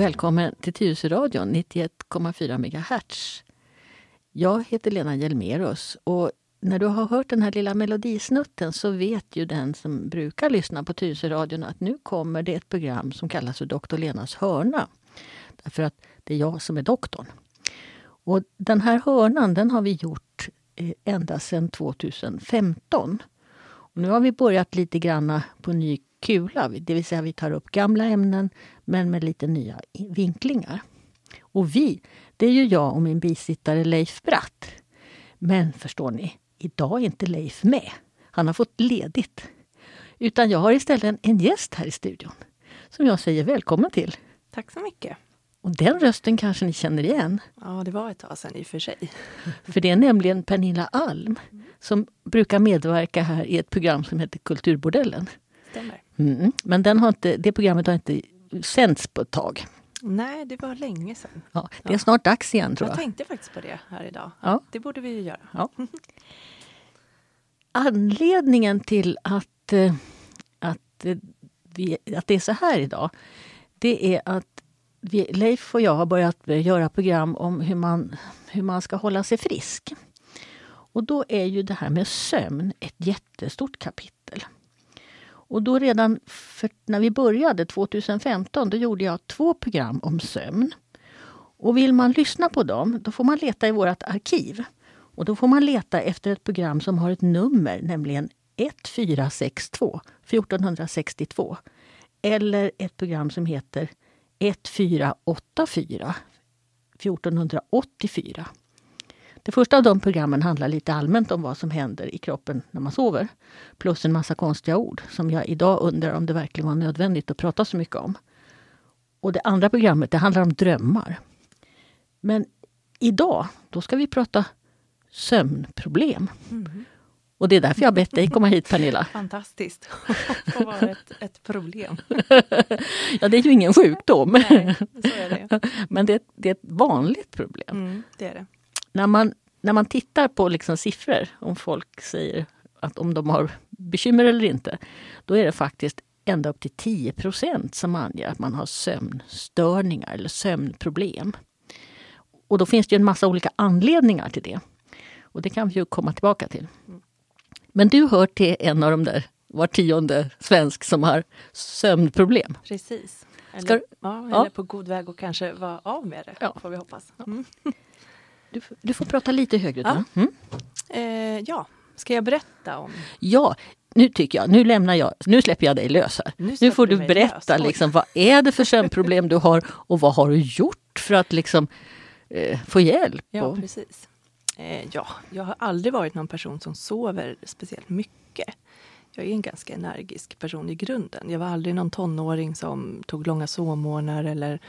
välkommen till Tyresöradion 91,4 MHz. Jag heter Lena Hjelmerus och när du har hört den här lilla melodisnutten så vet ju den som brukar lyssna på Tyresöradion att nu kommer det ett program som kallas för Doktor Lenas hörna. Därför att det är jag som är doktorn. Och den här hörnan den har vi gjort eh, ända sedan 2015. Och nu har vi börjat lite grann på ny kula, det vill säga vi tar upp gamla ämnen men med lite nya vinklingar. Och vi, det är ju jag och min bisittare Leif Bratt. Men förstår ni, idag är inte Leif med. Han har fått ledigt. Utan jag har istället en gäst här i studion som jag säger välkommen till. Tack så mycket. Och den rösten kanske ni känner igen? Ja, det var ett tag sedan i och för sig. För det är nämligen Pernilla Alm som brukar medverka här i ett program som heter Kulturbordellen. Stämmer. Mm. Men den har inte, det programmet har inte sänds på ett tag. Nej, det var länge sedan. Ja, det är snart dags igen tror jag. Jag tänkte faktiskt på det här idag. Ja. Det borde vi ju göra. Ja. Anledningen till att, eh, att, eh, vi, att det är så här idag, det är att vi, Leif och jag har börjat göra program om hur man, hur man ska hålla sig frisk. Och då är ju det här med sömn ett jättestort kapitel. Och då redan för, när vi började 2015, då gjorde jag två program om sömn. Och vill man lyssna på dem, då får man leta i vårt arkiv. Och då får man leta efter ett program som har ett nummer, nämligen 1462 1462. Eller ett program som heter 1484 1484. Det första av de programmen handlar lite allmänt om vad som händer i kroppen när man sover. Plus en massa konstiga ord som jag idag undrar om det verkligen var nödvändigt att prata så mycket om. Och det andra programmet det handlar om drömmar. Men idag, då ska vi prata sömnproblem. Mm. Och det är därför jag bett dig komma hit Pernilla. Fantastiskt att vara ett, ett problem. ja, det är ju ingen sjukdom. Nej, det. Men det, det är ett vanligt problem. Mm, det är det. När man, när man tittar på liksom siffror, om folk säger att om de har bekymmer eller inte, då är det faktiskt ända upp till 10% som anger att man har sömnstörningar eller sömnproblem. Och då finns det en massa olika anledningar till det. Och det kan vi ju komma tillbaka till. Men du hör till en av de där var tionde svensk som har sömnproblem. Precis. Eller, Ska, ja, eller ja. på god väg att kanske vara av med det, ja. får vi hoppas. Mm. Du, du, får prata lite högre. Ja. Mm. Eh, ja, ska jag berätta om? Ja, nu tycker jag, nu lämnar jag, nu släpper jag dig lös här. Nu, nu får du berätta liksom, vad är det för sömnproblem du har och vad har du gjort för att liksom eh, få hjälp? Ja, och... precis. Eh, ja, jag har aldrig varit någon person som sover speciellt mycket. Jag är en ganska energisk person i grunden. Jag var aldrig någon tonåring som tog långa sovmorgnar eller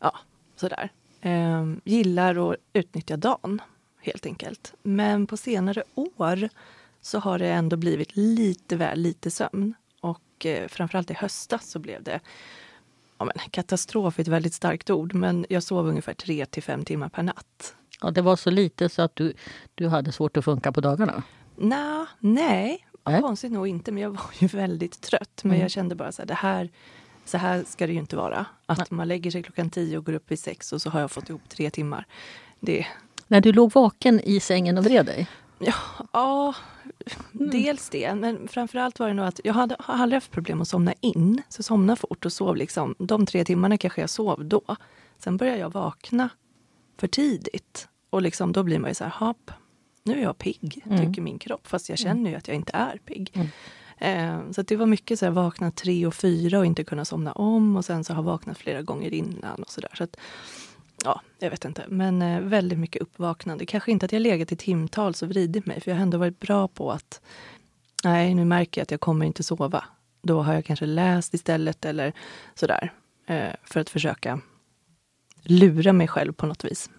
ja, sådär. Eh, gillar att utnyttja dagen, helt enkelt. Men på senare år så har det ändå blivit lite väl lite sömn. Och eh, framförallt i höstas så blev det ja, men, katastrof ett väldigt starkt ord, men jag sov ungefär tre till fem timmar per natt. Ja, det var så lite så att du, du hade svårt att funka på dagarna? Nå, nej, nej, konstigt nog inte. Men jag var ju väldigt trött. Men mm. jag kände bara så här, det här, så här ska det ju inte vara. Att nej. man lägger sig klockan tio och går upp vid sex och så har jag fått ihop tre timmar. Det... När du låg vaken i sängen och vred dig? Ja, ja mm. dels det. Men framförallt var det nog att jag hade, har aldrig haft problem att somna in. Så somna fort och sov liksom. De tre timmarna kanske jag sov då. Sen började jag vakna för tidigt. Och liksom, då blir man ju så här, hopp, nu är jag pigg, mm. tycker min kropp. Fast jag känner ju att jag inte är pigg. Mm. Eh, så det var mycket så här, vakna tre och fyra och inte kunna somna om. Och sen så har vaknat flera gånger innan och sådär. Så att, ja, jag vet inte. Men eh, väldigt mycket uppvaknande. Kanske inte att jag legat i timtal och vridit mig. För jag har ändå varit bra på att, nej nu märker jag att jag kommer inte sova. Då har jag kanske läst istället eller sådär. Eh, för att försöka lura mig själv på något vis.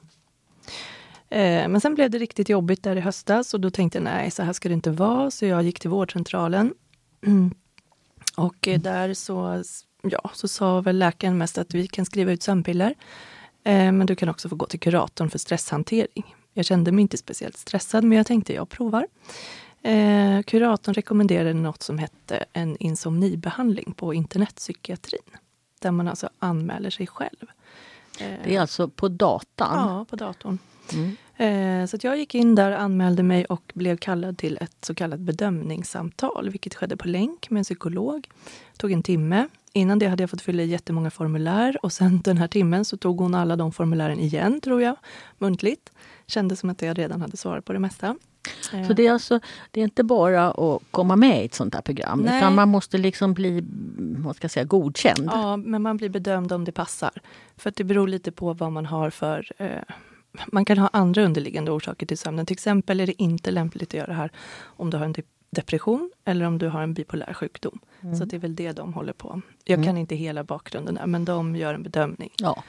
Men sen blev det riktigt jobbigt där i höstas och då tänkte jag nej, så här ska det inte vara. Så jag gick till vårdcentralen. Och eh, där så, ja, så sa väl läkaren mest att vi kan skriva ut sömnpiller. Eh, men du kan också få gå till kuratorn för stresshantering. Jag kände mig inte speciellt stressad, men jag tänkte jag provar. Eh, kuratorn rekommenderade något som hette en insomnibehandling på internetpsykiatrin. Där man alltså anmäler sig själv. Det är alltså på datan? Ja, på datorn. Mm. Så jag gick in där, anmälde mig och blev kallad till ett så kallat bedömningssamtal, vilket skedde på länk med en psykolog. Tog en timme. Innan det hade jag fått fylla i jättemånga formulär och sen den här timmen så tog hon alla de formulären igen, tror jag, muntligt. Kändes som att jag redan hade svarat på det mesta. Så det är alltså det är inte bara att komma med i ett sånt här program Nej. utan man måste liksom bli vad ska jag säga, godkänd? Ja, men man blir bedömd om det passar. För det beror lite på vad man har för eh, man kan ha andra underliggande orsaker till sömnen. Till exempel är det inte lämpligt att göra det här om du har en depression eller om du har en bipolär sjukdom. Mm. Så det är väl det de håller på. Jag mm. kan inte hela bakgrunden där, men de gör en bedömning. Ja.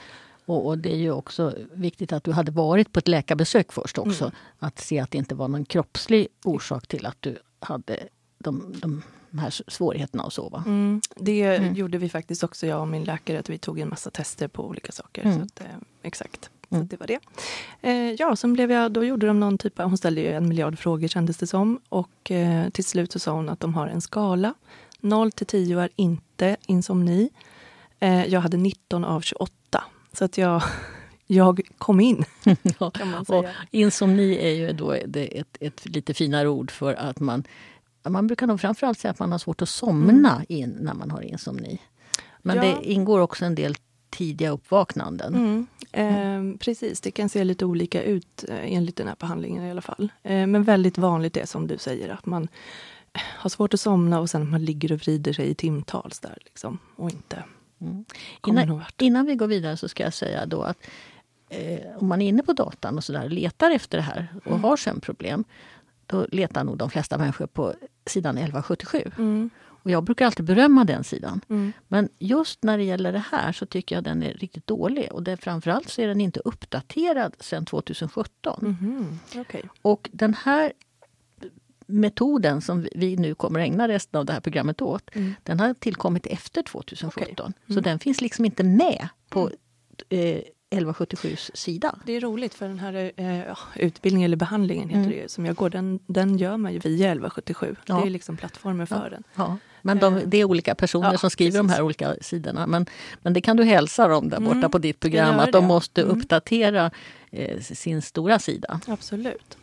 Och, och, det är ju också viktigt att du hade varit på ett läkarbesök först också. Mm. Att se att det inte var någon kroppslig orsak till att du hade de, de här svårigheterna att sova. Mm. Det mm. gjorde vi faktiskt också, jag och min läkare. att Vi tog en massa tester på olika saker. Så mm. att, eh, exakt. Så det var det. Eh, ja, sen blev jag, då gjorde de någon typ av, hon ställde ju en miljard frågor kändes det som. Och eh, till slut så sa hon att de har en skala. 0 till 10 är inte insomni. Eh, jag hade 19 av 28. Så att jag, jag kom in. ja, kan man säga. Insomni är ju då ett, ett lite finare ord för att man man brukar nog framförallt säga att man har svårt att somna mm. in när man har insomni. Men ja. det ingår också en del tidiga uppvaknanden. Mm. Eh, precis, det kan se lite olika ut eh, enligt den här behandlingen i alla fall. Eh, men väldigt vanligt är som du säger att man har svårt att somna och sen att man ligger och vrider sig i timtals där liksom, och inte mm. innan, innan vi går vidare så ska jag säga då att eh, om man är inne på datan och så där, letar efter det här och mm. har sömnproblem då letar nog de flesta människor på sidan 1177. Mm. Och jag brukar alltid berömma den sidan. Mm. Men just när det gäller det här så tycker jag den är riktigt dålig. Och det, framförallt så är den inte uppdaterad sedan 2017. Mm. Okay. Och den här metoden som vi nu kommer ägna resten av det här programmet åt, mm. den har tillkommit efter 2017. Okay. Så mm. den finns liksom inte med på mm. eh, 1177s sida. Det är roligt för den här eh, utbildningen eller behandlingen heter mm. det, som jag går, den, den gör man ju via 1177. Ja. Det är liksom plattformen för ja. den. Ja. Men de, det är olika personer ja, som skriver precis. de här olika sidorna. Men, men det kan du hälsa dem där borta mm. på ditt program, att de måste mm. uppdatera eh, sin stora sida. Absolut.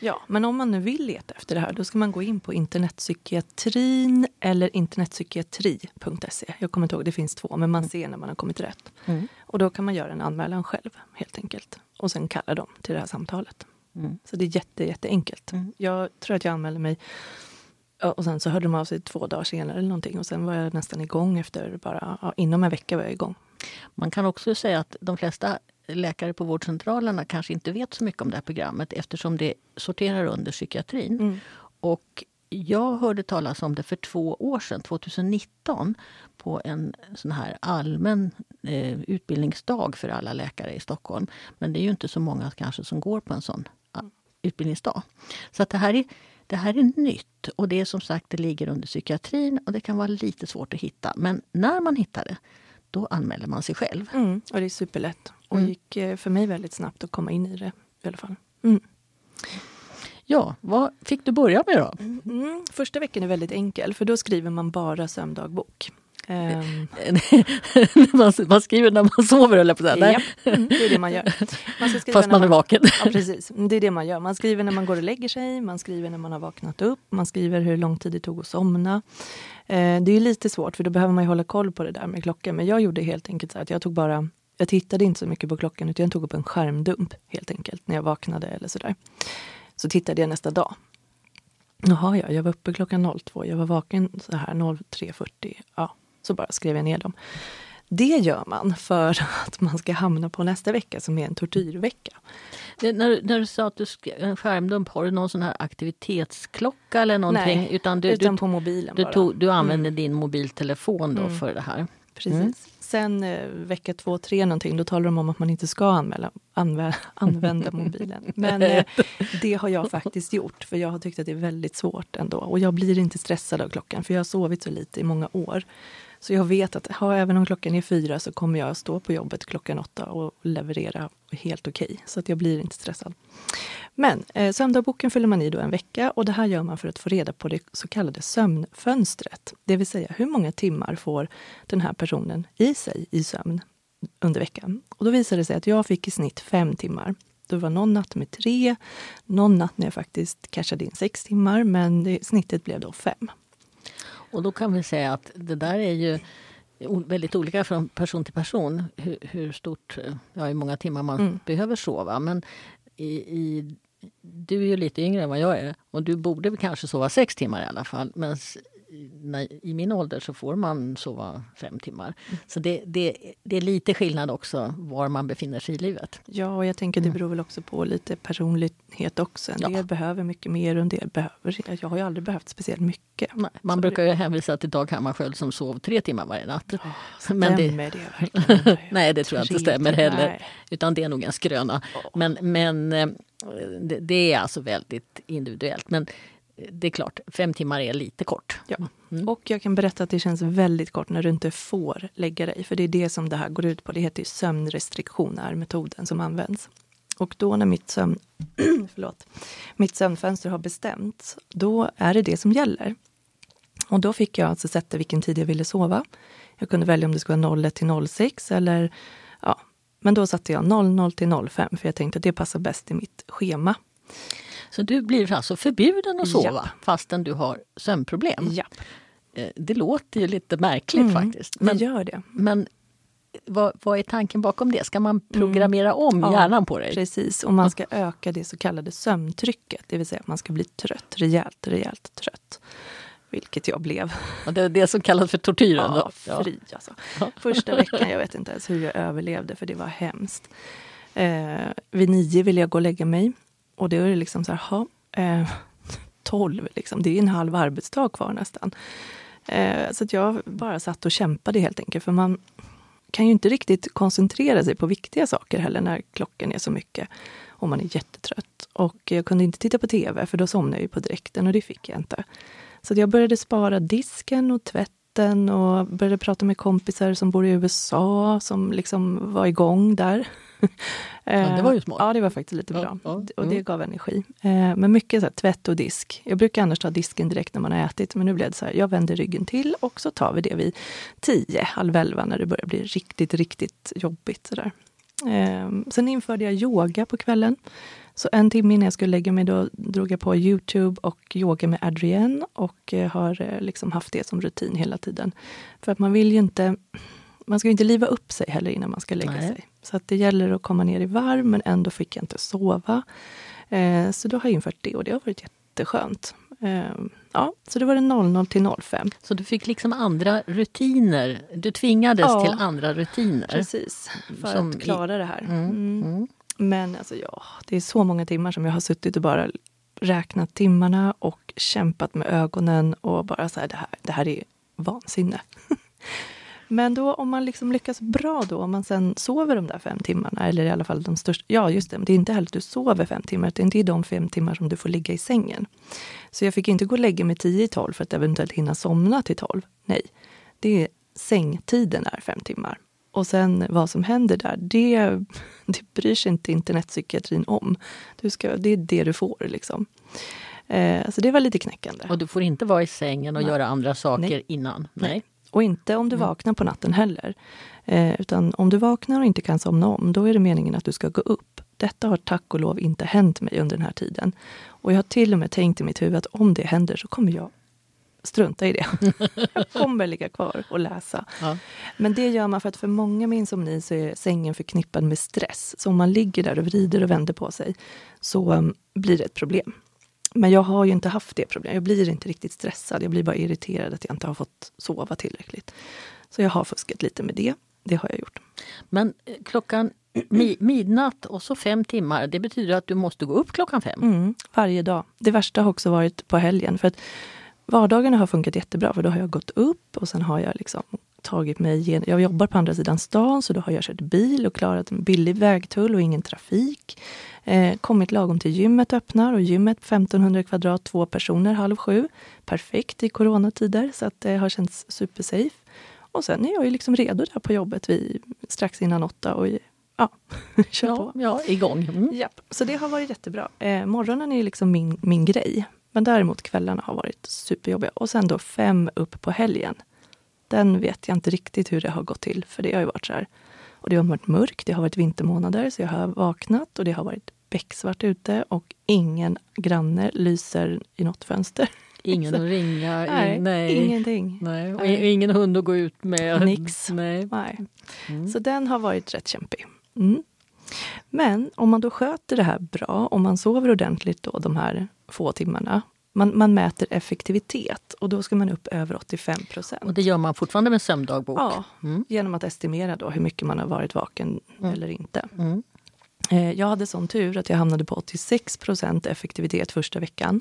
Ja, men om man nu vill leta efter det här då ska man gå in på internetpsykiatrin eller internetpsykiatri.se. Jag kommer inte ihåg, det finns två, men man mm. ser när man har kommit rätt. Mm. Och då kan man göra en anmälan själv helt enkelt. Och sen kalla dem till det här samtalet. Mm. Så det är jätte, jätteenkelt. Mm. Jag tror att jag anmälde mig och sen så hörde de av sig två dagar senare eller någonting och sen var jag nästan igång efter bara, ja, inom en vecka var jag igång. Man kan också säga att de flesta läkare på vårdcentralerna kanske inte vet så mycket om det här programmet eftersom det sorterar under psykiatrin. Mm. Och jag hörde talas om det för två år sedan, 2019 på en sån här allmän eh, utbildningsdag för alla läkare i Stockholm. Men det är ju inte så många kanske som går på en sån mm. utbildningsdag. Så att det här är det här är nytt och det är som sagt, det ligger under psykiatrin och det kan vara lite svårt att hitta. Men när man hittar det, då anmäler man sig själv. Mm, och det är superlätt. Och mm. gick eh, för mig väldigt snabbt att komma in i det i alla fall. Mm. Ja, vad fick du börja med då? Mm, första veckan är väldigt enkel för då skriver man bara sömndagbok. Um. man, man, skriver när man sover, eller på att säga. Ja, mm, det är det man gör. Man Fast man är vaken. Ja, precis. Det är det man gör. Man skriver när man går och lägger sig, man skriver när man har vaknat upp, man skriver hur lång tid det tog att somna. Eh, det är lite svårt för då behöver man hålla koll på det där med klockan. Men jag gjorde helt enkelt så att jag tog bara jag tittade inte så mycket på klockan utan jag tog upp en skärmdump helt enkelt när jag vaknade eller sådär. Så tittade jag nästa dag. Jaha, ja, jag var uppe klockan 02, jag var vaken så här 03.40. Ja, så bara skrev jag ner dem. Det gör man för att man ska hamna på nästa vecka som är en tortyrvecka. Det, när, när du sa att du skrev en skärmdump, har du någon sån här aktivitetsklocka eller någonting? Nej, utan, du, utan på mobilen du, bara. Tog, du använde mm. din mobiltelefon då mm. för det här? Precis. Mm. Sen eh, vecka två, tre någonting, då talar de om att man inte ska anmäla, anvä använda mobilen. Men eh, det har jag faktiskt gjort, för jag har tyckt att det är väldigt svårt ändå. Och jag blir inte stressad av klockan, för jag har sovit så lite i många år. Så jag vet att ha, även om klockan är fyra så kommer jag stå på jobbet klockan åtta och leverera helt okej. Okay, så att jag blir inte stressad. Men eh, sömndagboken fyller man i då en vecka och det här gör man för att få reda på det så kallade sömnfönstret. Det vill säga hur många timmar får den här personen i sig i sömn under veckan. Och då visade det sig att jag fick i snitt fem timmar. Det var någon natt med tre, någon natt när jag faktiskt cashade in sex timmar, men det, snittet blev då fem. Och då kan vi säga att det där är ju väldigt olika från person till person hur, hur stort, ja, hur många timmar man mm. behöver sova. Men i, i, du är ju lite yngre än vad jag är och du borde kanske sova sex timmar i alla fall. Men i min ålder så får man sova fem timmar. Mm. Så det, det, det, är lite skillnad också var man befinner sig i livet. Ja, och jag tänker det mm. beror väl också på lite personlighet också. En ja. del behöver mycket mer och en del behöver... Jag har ju aldrig behövt speciellt mycket. Nej, man brukar ju hänvisa till Dag Hammarskjöld som sov tre timmar varje natt. Ja, Men det, det verkligen? Nej, det tror jag inte stämmer heller. Nej. Utan det är nog en skröna. Oh. Men, men eh, det, det är alltså väldigt individuellt. Men det är klart, fem timmar är lite kort. Ja. Mm. Och jag kan berätta att det känns väldigt kort när du inte får lägga dig. För det är det som det här går ut på. Det heter sömnrestriktion, är metoden som används. Och då när mitt, sömn, förlåt, mitt sömnfönster har bestämts, då är det det som gäller. Och då fick jag alltså sätta vilken tid jag ville sova. Jag kunde välja om det skulle vara 01 till 06 eller ja, men då satte jag 00 till 05 för jag tänkte att det passar bäst i mitt schema. Så du blir alltså förbjuden att sova ja. fastän du har sömnproblem? Ja. Eh, det låter ju lite märkligt mm, faktiskt. Men, det gör det. Men vad, vad, är tanken bakom det? Ska man programmera mm. om ja, hjärnan på dig? Precis, och man ska öka det så kallade sömntrycket. Det vill säga att man ska bli trött, rejält, rejält trött. Vilket jag blev. Och det är det som kallas för tortyren? Ja, fri alltså. Första veckan, jag vet inte ens hur jag överlevde för det var hemskt. Eh, vid nio ville jag gå och lägga mig. Och då är det liksom så här, ha, eh, 12, liksom. det är en halv arbetsdag kvar nästan. Eh, så att jag bara satt och kämpade helt enkelt. För man kan ju inte riktigt koncentrera sig på viktiga saker heller när klockan är så mycket. Och man är jättetrött. Och jag kunde inte titta på TV för då somnade jag ju på direkten och det fick jag inte. Så jag började spara disken och tvätten och började prata med kompisar som bor i USA som liksom var igång där. Ja, det var ju smart. Ja, det var faktiskt lite bra. Ja, ja, och det mm. gav energi. Eh, men mycket så här, tvätt och disk. Jag brukar annars ta disken direkt när man har ätit, men nu blev det så här, jag vänder ryggen till och så tar vi det vid tio, halv elva när det börjar bli riktigt, riktigt jobbigt. Så där. Eh, sen införde jag yoga på kvällen. Så en timme innan jag skulle lägga mig då drog jag på Youtube och yoga med Adrienne och eh, har liksom haft det som rutin hela tiden. För att man vill ju inte man ska inte liva upp sig heller innan man ska lägga Nej. sig. Så att det gäller att komma ner i varv, men ändå fick jag inte sova. Eh, så då har jag infört det och det har varit jätteskönt. Eh, ja, så det var det 00 till 05. Så du fick liksom andra rutiner? Du tvingades ja, till andra rutiner? Precis, för som att klara det här. Mm, mm. Mm. Men alltså ja, det är så många timmar som jag har suttit och bara räknat timmarna och kämpat med ögonen och bara så här, det här, det här är vansinne. Men då om man liksom lyckas bra då, om man sen sover de där fem timmarna, eller i alla fall de största, ja just det, det är inte heller att du sover fem timmar, utan det är de fem timmar som du får ligga i sängen. Så jag fick inte gå och lägga mig tio i tolv för att eventuellt hinna somna till tolv. Nej, det är sängtiden är fem timmar. Och sen vad som händer där, det, det bryr sig inte internetpsykiatrin om. Du ska, det är det du får liksom. Eh, så det var lite knäckande. Och du får inte vara i sängen och Nej. göra andra saker Nej. innan? Nej. Och inte om du mm. vaknar på natten heller. Eh, utan om du vaknar och inte kan somna om, då är det meningen att du ska gå upp. Detta har tack och lov inte hänt mig under den här tiden. Och jag har till och med tänkt i mitt huvud att om det händer så kommer jag strunta i det. jag kommer ligga kvar och läsa. Ja. Men det gör man för att för många med insomni så är sängen förknippad med stress. Så om man ligger där och vrider och vänder på sig så um, blir det ett problem. Men jag har ju inte haft det problemet. Jag blir inte riktigt stressad. Jag blir bara irriterad att jag inte har fått sova tillräckligt. Så jag har fuskat lite med det. Det har jag gjort. Men eh, klockan midnatt och så fem timmar, det betyder att du måste gå upp klockan fem? Mm, varje dag. Det värsta har också varit på helgen. För att vardagarna har funkat jättebra, för då har jag gått upp och sen har jag liksom tagit mig igenom. Jag jobbar på andra sidan stan, så då har jag kört bil och klarat en billig vägtull och ingen trafik. Eh, kommit lagom till gymmet öppnar och gymmet 1500 kvadrat, två personer, halv sju. Perfekt i coronatider, så att det har känts supersafe. Och sen är jag ju liksom redo där på jobbet vid, strax innan åtta och ja, kör ja, på. Ja, igång. Mm. Japp, så det har varit jättebra. Eh, morgonen är liksom min, min grej. Men däremot kvällarna har varit superjobbiga. Och sen då fem upp på helgen. Den vet jag inte riktigt hur det har gått till, för det har ju varit så här och det har varit mörkt, det har varit vintermånader, så jag har vaknat och det har varit becksvart ute och ingen granne lyser i något fönster. Ingen att ringa? nej, nej, ingenting. Nej. Och nej. ingen hund att gå ut med? Nix. Nej. nej. Mm. Så den har varit rätt kämpig. Mm. Men om man då sköter det här bra, om man sover ordentligt då de här få timmarna, man, man mäter effektivitet och då ska man upp över 85 procent. Och det gör man fortfarande med sömndagbok? Ja, mm. genom att estimera då hur mycket man har varit vaken mm. eller inte. Mm. Eh, jag hade sån tur att jag hamnade på 86 procent effektivitet första veckan.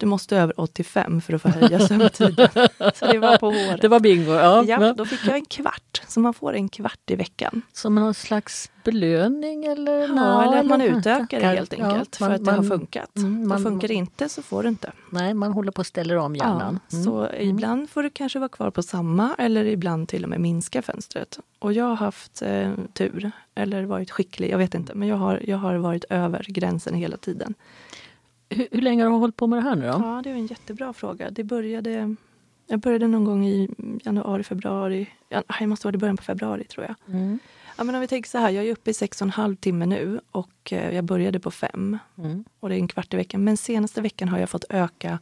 Du måste över 85 för att få höja sömntiden. så det var på håret. Det var bingo. Ja. ja, då fick jag en kvart. Så man får en kvart i veckan. Som någon slags belöning? Eller, ja, eller att man utökar det helt enkelt ja, man, för att det har funkat. Mm, man, funkar det inte så får du inte. Nej, man håller på att ställa om hjärnan. Ja, mm. Så mm. ibland får du kanske vara kvar på samma eller ibland till och med minska fönstret. Och jag har haft eh, tur, eller varit skicklig, jag vet inte. Men jag har, jag har varit över gränsen hela tiden. Hur, hur, länge har du hållit på med det här nu då? Ja, det är en jättebra fråga. Det började, jag började någon gång i januari, februari. Det måste vara i början på februari tror jag. Mm. Ja, men om vi tänker så här, jag är uppe i sex och en halv timme nu och eh, jag började på fem. Mm. Och det är en kvart i veckan. Men senaste veckan har jag fått öka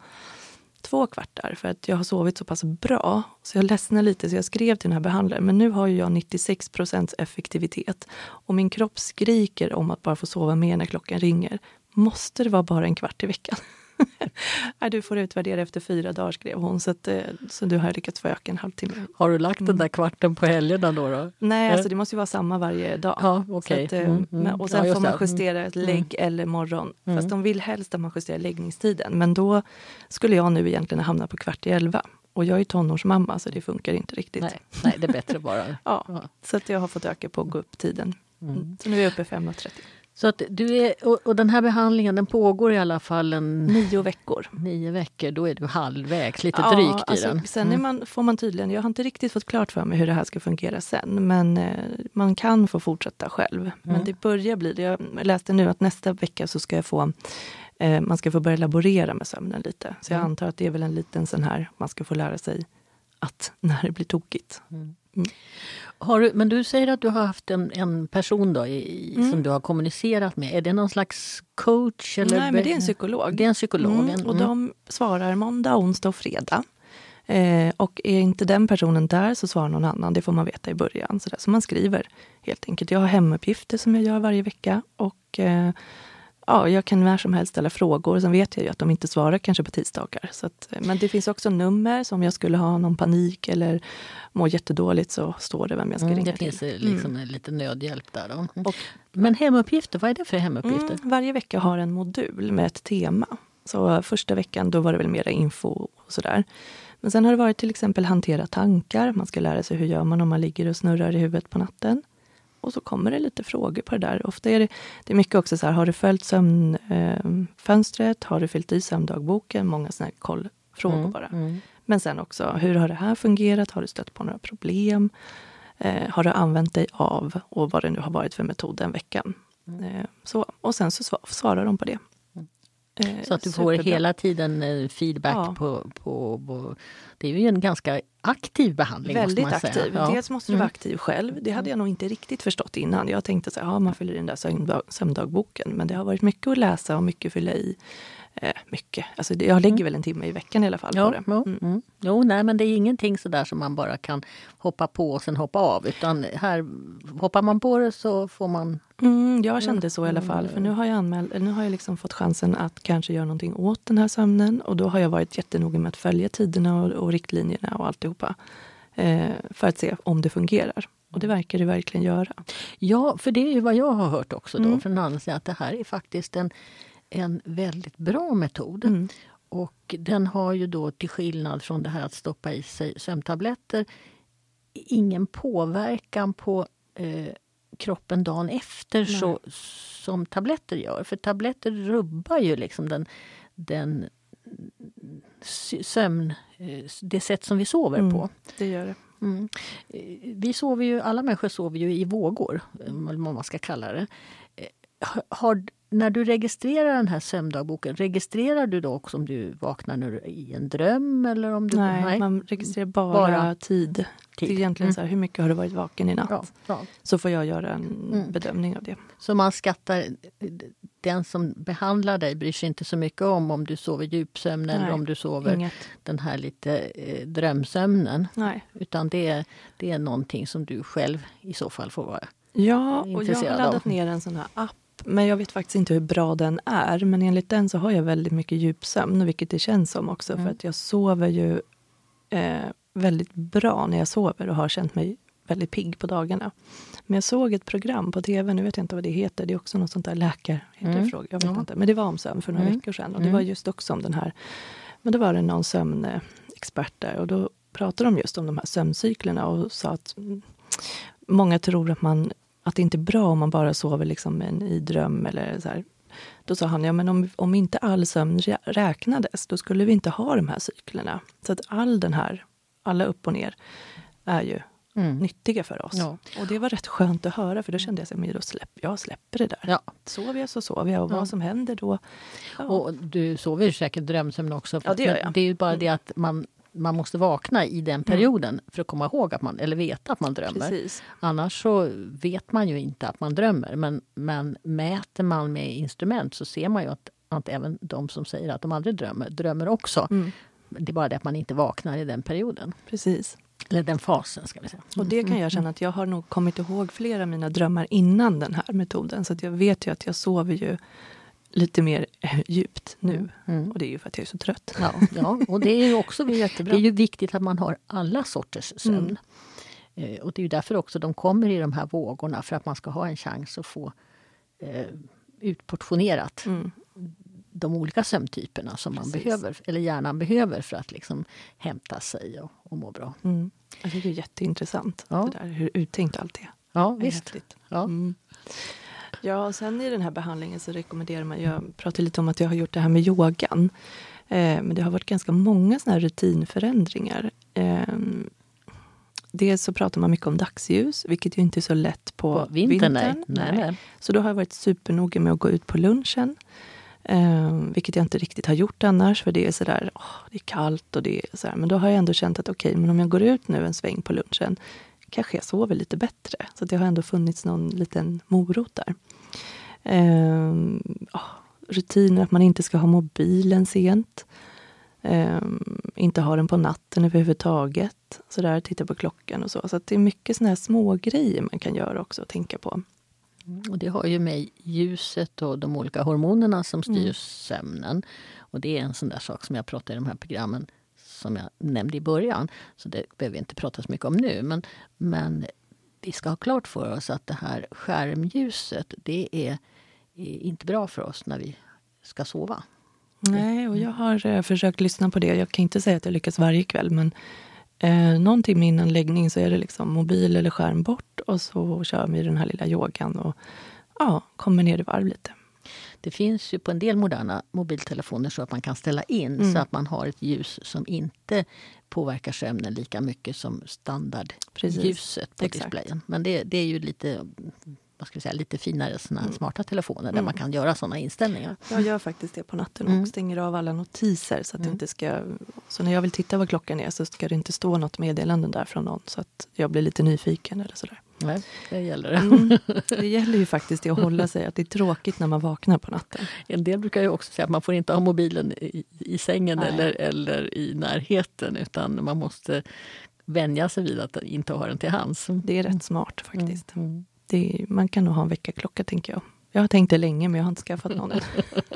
två kvartar för att jag har sovit så pass bra. Så jag ledsnar lite så jag skrev till den här behandlaren. Men nu har jag 96% effektivitet. Och min kropp skriker om att bara få sova mer när klockan ringer. Måste det vara bara en kvart i veckan? Nej, du får utvärdera efter fyra dagar, skrev hon. Så, att, eh, så du har lyckats få öka en halvtimme. Har du lagt den där kvarten på helgerna då? då? Nej, alltså det måste ju vara samma varje dag. Ja, okay. Att, eh, mm, mm. Och sen ja, får man justera ett mm. lägg mm. eller morgon. Mm. Fast de vill helst att man justerar läggningstiden. Men då skulle jag nu egentligen hamna på kvart i elva. Och jag är tonårsmamma så det funkar inte riktigt. Nej, nej det är bättre bara. ja, ja, så att jag har fått öka på att gå upp tiden. Mm. Så nu är jag uppe 5.30. Så att du är, och, och, den här behandlingen den pågår i alla fall en... Nio veckor. Nio veckor, då är du halvvägs, lite ja, drygt i alltså, den. Sen mm. man, får man tydligen, jag har inte riktigt fått klart för mig hur det här ska fungera sen, men eh, man kan få fortsätta själv. Mm. Men det börjar bli. Jag läste nu att nästa vecka så ska jag få eh, man ska få börja laborera med sömnen lite. Så jag mm. antar att det är väl en liten sån här, man ska få lära sig att när det blir tokigt. Mm. Mm. Har du, men du säger att du har haft en, en person då i, mm. som du har kommunicerat med. Är det någon slags coach? Eller Nej, men det är en psykolog. Det är en psykolog. Mm. Och de svarar måndag, onsdag och fredag. Eh, och är inte den personen där så svarar någon annan. Det får man veta i början. Så, där. så man skriver helt enkelt. Jag har hemuppgifter som jag gör varje vecka. Och eh, ja, jag kan när som helst ställa frågor. Sen vet jag ju att de inte svarar kanske på tisdagar. Så att, men det finns också nummer, som jag skulle ha någon panik eller må jättedåligt så står det vem jag ska mm, ringa till. Det finns liksom mm. lite nödhjälp där. Då. Och, men hemuppgifter, vad är det för hemuppgifter? Mm, varje vecka har en modul med ett tema. Så första veckan då var det väl mera info och sådär. Men sen har det varit till exempel hantera tankar. Man ska lära sig hur gör man om man ligger och snurrar i huvudet på natten. Och så kommer det lite frågor på det där. Ofta är det, det är mycket också så här, har du följt sömnfönstret? Eh, har du fyllt i sömndagboken? Många sådana här kollfrågor mm, bara. Mm. Men sen också, hur har det här fungerat? Har du stött på några problem? Eh, har du använt dig av, och vad det nu har varit för metod den veckan? Mm. Eh, så, och sen så svarar de på det. Eh, så att du får hela tiden eh, feedback ja. på, på, på, Det är ju en ganska aktiv behandling. Väldigt måste man aktiv. Ja. Dels måste du vara mm. aktiv själv. Det hade jag nog inte riktigt förstått innan. Jag tänkte så här, ja, man fyller i den där sömndagboken. Men det har varit mycket att läsa och mycket att fylla i. Eh, mycket. Alltså, jag lägger mm. väl en timme i veckan i alla fall ja, på det. Mm. Mm. Jo, nej, men det är ingenting sådär som man bara kan hoppa på och sen hoppa av. Utan här hoppar man på det så får man... Mm, jag kände så i alla fall. För nu har jag, anmält, nu har jag liksom fått chansen att kanske göra någonting åt den här sömnen. Och då har jag varit jättenoga med att följa tiderna och, och riktlinjerna och alltihopa. Eh, för att se om det fungerar. Och det verkar det verkligen göra. Ja, för det är ju vad jag har hört också då mm. från annan att det här är faktiskt en en väldigt bra metod. Mm. Och den har ju då till skillnad från det här att stoppa i sig sömntabletter ingen påverkan på eh, kroppen dagen efter så, som tabletter gör. För tabletter rubbar ju liksom den, den sömn, eh, det sätt som vi sover mm, på. Det gör det. Mm. Eh, vi sover ju, alla människor sover ju i vågor, vad man ska kalla det. Eh, har, när du registrerar den här sömndagboken, registrerar du då också om du vaknar nu i en dröm? Eller om du, nej, nej. man registrerar bara, bara tid. tid. Det är egentligen mm. så här, hur mycket har du varit vaken i natt? Ja, ja. Så får jag göra en mm. bedömning av det. Så man skattar, den som behandlar dig bryr sig inte så mycket om om du sover djupsömn nej, eller om du sover inget. den här lite eh, drömsömnen. Nej. Utan det, det är någonting som du själv i så fall får vara Ja, och jag har laddat ner en sån här app men jag vet faktiskt inte hur bra den är. Men enligt den så har jag väldigt mycket djupsömn, vilket det känns som också. Mm. För att jag sover ju eh, väldigt bra när jag sover och har känt mig väldigt pigg på dagarna. Men jag såg ett program på tv, nu vet jag inte vad det heter, det är också något sånt där läkar... Mm. Jag vet ja. inte. Men det var om sömn för några mm. veckor sedan. Och det var mm. just också om den här... Men då var det någon sömnexpert där och då pratade de just om de här sömncyklerna och sa att många tror att man att det inte är bra om man bara sover liksom en, i dröm eller så här. Då sa han, ja men om, om inte all sömn räknades, då skulle vi inte ha de här cyklerna. Så att all den här, alla upp och ner, är ju mm. nyttiga för oss. Ja. Och det var rätt skönt att höra, för då kände jag att jag släpp, jag släpper det där. Ja. Sover jag så sover jag, och vad som händer då... Ja. Och du sover ju säkert drömsömn också. Ja, det gör jag. Det är ju bara det att man man måste vakna i den mm. perioden mm. för att komma ihåg att man, eller veta att man drömmer. Precis. Annars så vet man ju inte att man drömmer. Men, men mäter man med instrument så ser man ju att, att även de som säger att de aldrig drömmer, drömmer också. Mm. Det är bara det att man inte vaknar i den perioden. Precis. Eller den fasen ska vi säga. Och det kan jag känna att jag har nog kommit ihåg flera av mina drömmar innan den här metoden. Så att jag vet ju att jag sover ju lite mer eh, djupt nu. Mm. mm. Och det är ju för att jag är så trött. Ja, ja och det är ju också är, det är ju viktigt att man har alla sorters sömn. Mm. Eh, och det är ju därför också de kommer i de här vågorna, för att man ska ha en chans att få eh, utportionerat mm. de olika sömntyperna som Precis. man behöver, eller hjärnan behöver för att liksom hämta sig och, och må bra. Mm. Det är jätteintressant, ja. det där, hur uttänkt allt är. Ja, visst. Ja. Ja, och sen i den här behandlingen så rekommenderar man, jag pratade lite om att jag har gjort det här med yogan. Eh, men det har varit ganska många såna här rutinförändringar. Eh, dels så pratar man mycket om dagsljus, vilket ju inte är så lätt på, på vintern. vintern. Nej. Nej. Så då har jag varit supernoga med att gå ut på lunchen. Eh, vilket jag inte riktigt har gjort annars, för det är sådär, oh, det är kallt och det är så Men då har jag ändå känt att okej, okay, men om jag går ut nu en sväng på lunchen, kanske jag sover lite bättre. Så det har ändå funnits någon liten morot där. Um, oh, rutiner att man inte ska ha mobilen sent. Um, inte ha den på natten överhuvudtaget. Så där, titta på klockan och så. Så det är mycket såna här små grejer man kan göra också och tänka på. Mm, och det har ju med ljuset och de olika hormonerna som styr mm. sömnen. Och det är en sån där sak som jag pratar i de här programmen som jag nämnde i början. Så det behöver vi inte prata så mycket om nu. Men, men vi ska ha klart för oss att det här skärmljuset, det är, är inte bra för oss när vi ska sova. Nej, och jag har eh, försökt lyssna på det. Jag kan inte säga att jag lyckas varje kväll, men eh, någon timme innan läggning så är det liksom mobil eller skärm bort och så kör vi den här lilla yogan och ja, kommer ner i varv lite. Det finns ju på en del moderna mobiltelefoner så att man kan ställa in mm. så att man har ett ljus som inte påverkar sömnen lika mycket som standardljuset på Exakt. displayen. Men det, det är ju lite vad ska vi säga, lite finare såna mm. smarta telefoner där mm. man kan göra såna inställningar. Jag gör faktiskt det på natten och mm. stänger av alla notiser. Så att mm. inte ska, så när jag vill titta vad klockan är så ska det inte stå något meddelande där från någon så att jag blir lite nyfiken eller sådär. Nej, det gäller det. Mm. Det gäller ju faktiskt att hålla sig, att det är tråkigt när man vaknar på natten. En del brukar ju också säga att man får inte ha mobilen i, i sängen eller, eller i närheten utan man måste vänja sig vid att inte ha den till hands. Det är rätt smart faktiskt. Mm. mm. Det, man kan nog ha en väckarklocka tänker jag. Jag har tänkt det länge men jag har inte skaffat någon än.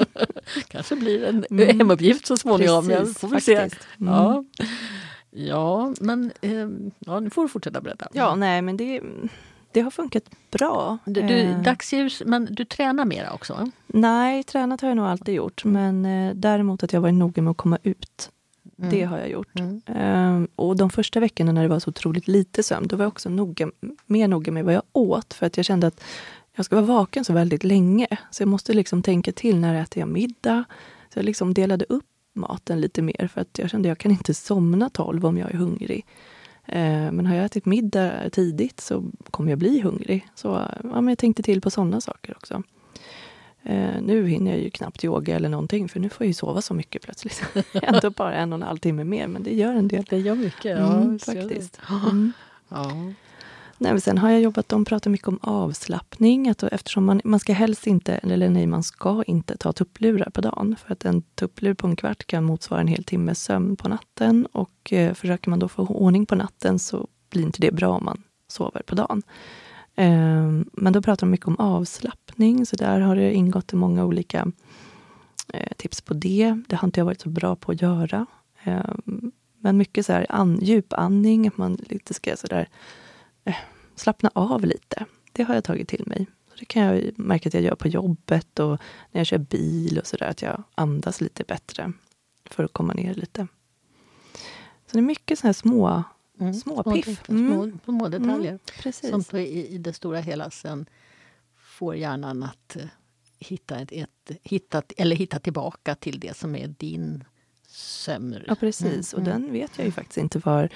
kanske blir en mm. hemuppgift så småningom. Precis, får vi se. Mm. Ja. Ja, men eh, ja, nu får du fortsätta berätta. Ja, nej men det, det har funkat bra. Du, du, eh. dagsljus, men du tränar mera också? Nej, tränat har jag nog alltid gjort. Men eh, däremot att jag varit noga med att komma ut. Mm. Det har jag gjort. Mm. Um, och de första veckorna när det var så otroligt lite sömn, då var jag också noga, mer noga med vad jag åt. För att jag kände att jag ska vara vaken så väldigt länge. Så jag måste liksom tänka till, när äter jag middag? Så jag liksom delade upp maten lite mer. För att jag kände att jag kan inte somna tolv om jag är hungrig. Uh, men har jag ätit middag tidigt så kommer jag bli hungrig. Så ja, men jag tänkte till på sådana saker också. Eh, nu hinner jag ju knappt yoga eller någonting för nu får jag ju sova så mycket plötsligt. Ändå bara en och en halv timme mer men det gör en del. Det gör mycket, ja. Mm, faktiskt. Mm. Ja. Nej, men sen har jag jobbat, de pratar mycket om avslappning. Att eftersom man, man ska helst inte, eller nej, man ska inte ta tupplurar på dagen. För att en tupplur på en kvart kan motsvara en hel timmes sömn på natten. Och eh, försöker man då få ordning på natten så blir inte det bra om man sover på dagen. Eh, men då pratar de mycket om avslappning, så där har det ingått många olika eh, tips på det. Det har inte jag varit så bra på att göra. Eh, men mycket så här an, djupandning, att man lite ska sådär eh, slappna av lite. Det har jag tagit till mig. Så det kan jag märka att jag gör på jobbet och när jag kör bil och sådär, att jag andas lite bättre för att komma ner lite. Så det är mycket sådana här små, Mm. små Små, piff. små, små detaljer Mm, precis. som på, i, i det stora hela sen får hjärnan att eh, hitta, ett, ett, hitta, eller hitta tillbaka till det som är din sömn. Ja, precis. Mm, Och den vet jag ju faktiskt inte var...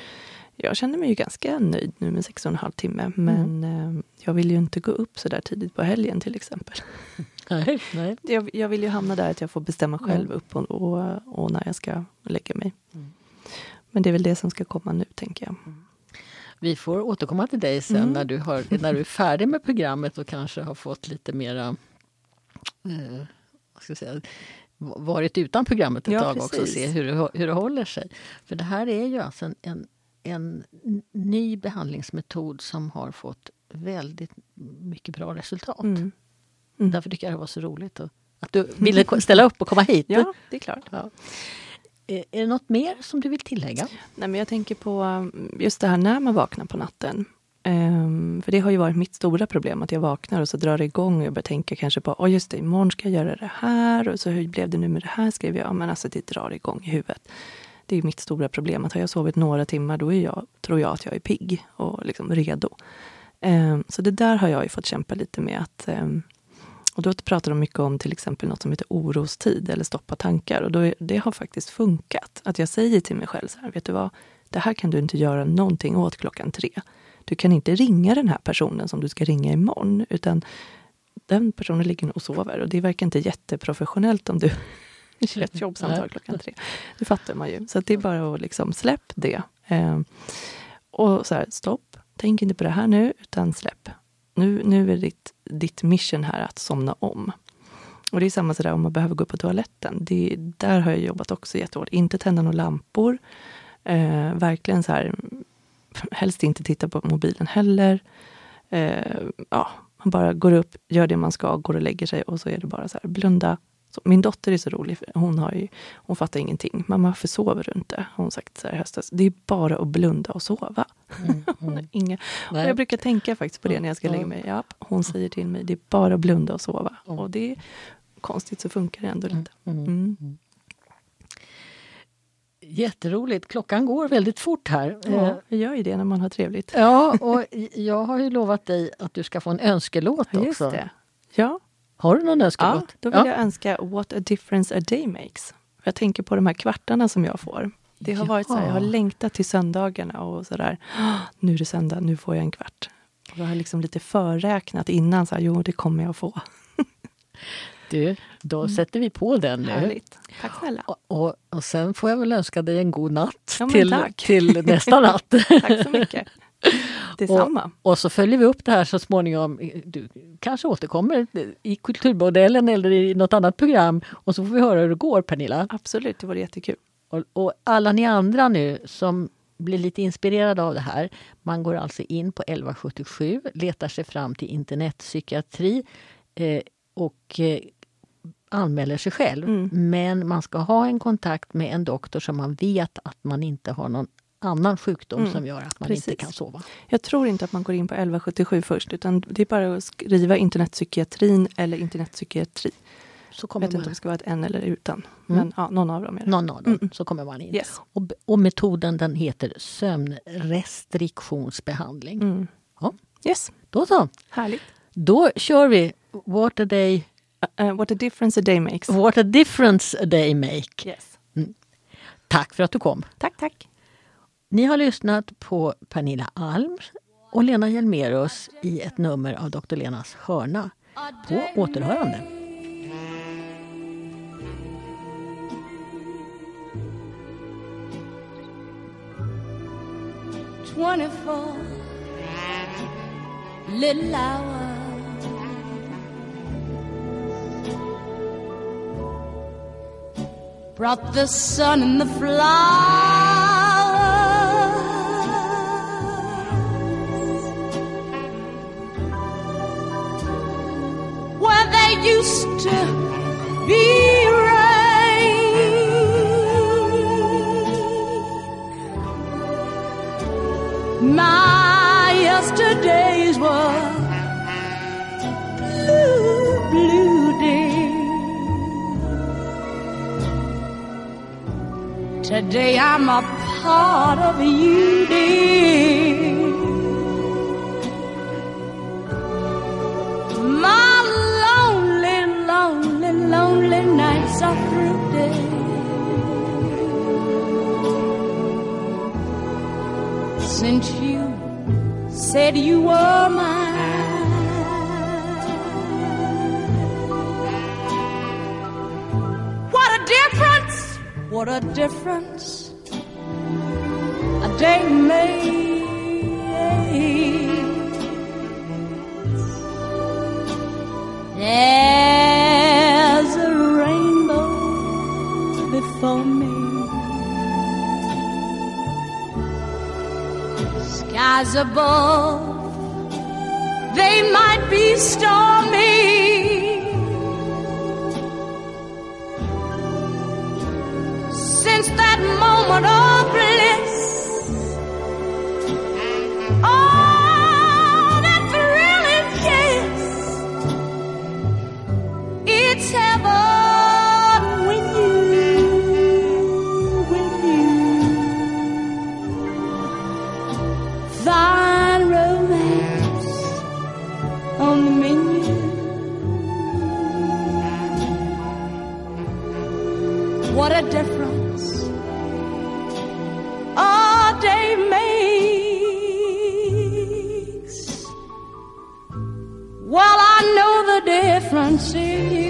Jag känner mig ju ganska nöjd nu med sex och en halv timme. Men eh, jag vill ju inte gå upp så där tidigt på helgen till exempel. Nej, nej. Jag, jag vill ju hamna där att jag får bestämma själv upp och, och, och när jag ska lägga mig. Mm. Men det är väl det som ska komma nu, tänker jag. Vi får återkomma till dig sen Mm. när, du har, när du är färdig med programmet och kanske har fått lite mera eh, vad ska jag säga, varit utan programmet ett Ja, tag också och precis. se hur det, hur det håller sig. För det här är ju alltså en, en, en ny behandlingsmetod som har fått väldigt mycket bra resultat. Mm. Mm. Därför tycker jag det var så roligt att, att du ville ko- ställa upp och komma hit. Ja, det är klart. Ja. Är det något mer som du vill tillägga? Nej, men jag tänker på um, just det här när man vaknar på natten. Ehm, för det har ju varit mitt stora problem, att jag vaknar och så drar det igång och jag börjar tänka kanske på, åh just det, imorgon ska jag göra det här och så hur blev det nu med det här, skrev jag. Men alltså det drar igång i huvudet. Det är mitt stora problem, att har jag sovit några timmar då är jag, tror jag att jag är pigg och liksom redo. Ehm, så det där har jag ju fått kämpa lite med. att ehm, och då pratar de mycket om till exempel något som heter orostid eller stoppa tankar. Och då är, det har faktiskt funkat. Att jag säger till mig själv så här, vet du vad? Det här kan du inte göra någonting åt klockan tre. Du kan inte ringa den här personen som du ska ringa imorgon. Utan den personen ligger och sover. Och det verkar inte jätteprofessionellt om du kör ett jobbsamtal klockan tre. Det fattar man ju. Så det är bara att liksom släpp det. Eh, och så här, stopp. Tänk inte på det här nu, utan släpp. Nu, nu är ditt, ditt mission här att somna om. Och det är samma sådär om man behöver gå på toaletten. Det, där har jag jobbat också jättehårt. Inte tända några lampor. Eh, verkligen så här, helst inte titta på mobilen heller. Eh, ja, man bara går upp, gör det man ska, går och lägger sig och så är det bara så här, blunda. Min dotter är så rolig, hon, har ju, hon fattar ingenting. Mamma, varför sover du inte? Har hon sagt så här höstas. Det är bara att blunda och sova. Hon har inga, och jag brukar tänka faktiskt på det när jag ska lägga mig. Ja, hon säger till mig, det är bara att blunda och sova. Ja. Och det är konstigt så funkar det ändå lite. Mm. Mm. Jätteroligt. Klockan går väldigt fort här. Eh, Ja, vi gör ju det när man har trevligt. Ja, och jag har ju lovat dig att du ska få en önskelåt Ja, Just också. det. Ja, Har du någon ja, önskelåt? då vill jag önska What a difference a day makes. Jag tänker på de här kvartarna som jag får. Det har varit så här, jag har Ja. längtat till söndagarna och sådär. Nu är det söndag, nu får jag en kvart. Och jag har liksom lite förräknat innan, så här, jo det kommer jag få. Du, då sätter vi på den nu. Härligt. Tack snälla. Och, och, och sen får jag väl önska dig en god natt Ja, till, tack. till nästa natt. Tack så mycket. Detsamma. Och så följer vi upp det här så småningom. Du kanske återkommer i Kulturmodellen eller i något annat program och så får vi höra hur det går Pernilla. Absolut, det vore jättekul. Och, och alla ni andra nu som blir lite inspirerade av det här. Man går alltså in på 1177, letar sig fram till internetpsykiatri eh, och eh, anmäler sig själv. Mm. Men man ska ha en kontakt med en doktor som man vet att man inte har någon annan sjukdom Mm, som gör att man precis. inte kan sova. Jag tror inte att man går in på 1177 först, utan det är bara att skriva internetpsykiatrin eller internetpsykiatri. Så Jag kommer vet inte om man, det ska vara ett en eller utan. Mm. Men ja, någon av dem är det. någon av dem, Mm. så kommer man in. Yes. Och, och metoden den heter sömnrestriktionsbehandling. Mm. Ja. Yes, Då så, härligt. då kör vi What a day Uh, what a difference a day makes. What a difference a day make. Yes. Tack för att du kom. Tack, tack. Ni har lyssnat på Pernilla Alm och Lena Hjelmerus i ett nummer av Dr. Lenas hörna. På återhörande. Brought the sun and the flowers. Used to be rain. My yesterdays were blue, blue days. Today I'm a part of you, dear. Said you were mine. What a difference! What a difference a day makes. There's a rainbow before me. Skies above, they might be stormy. Since that moment of difference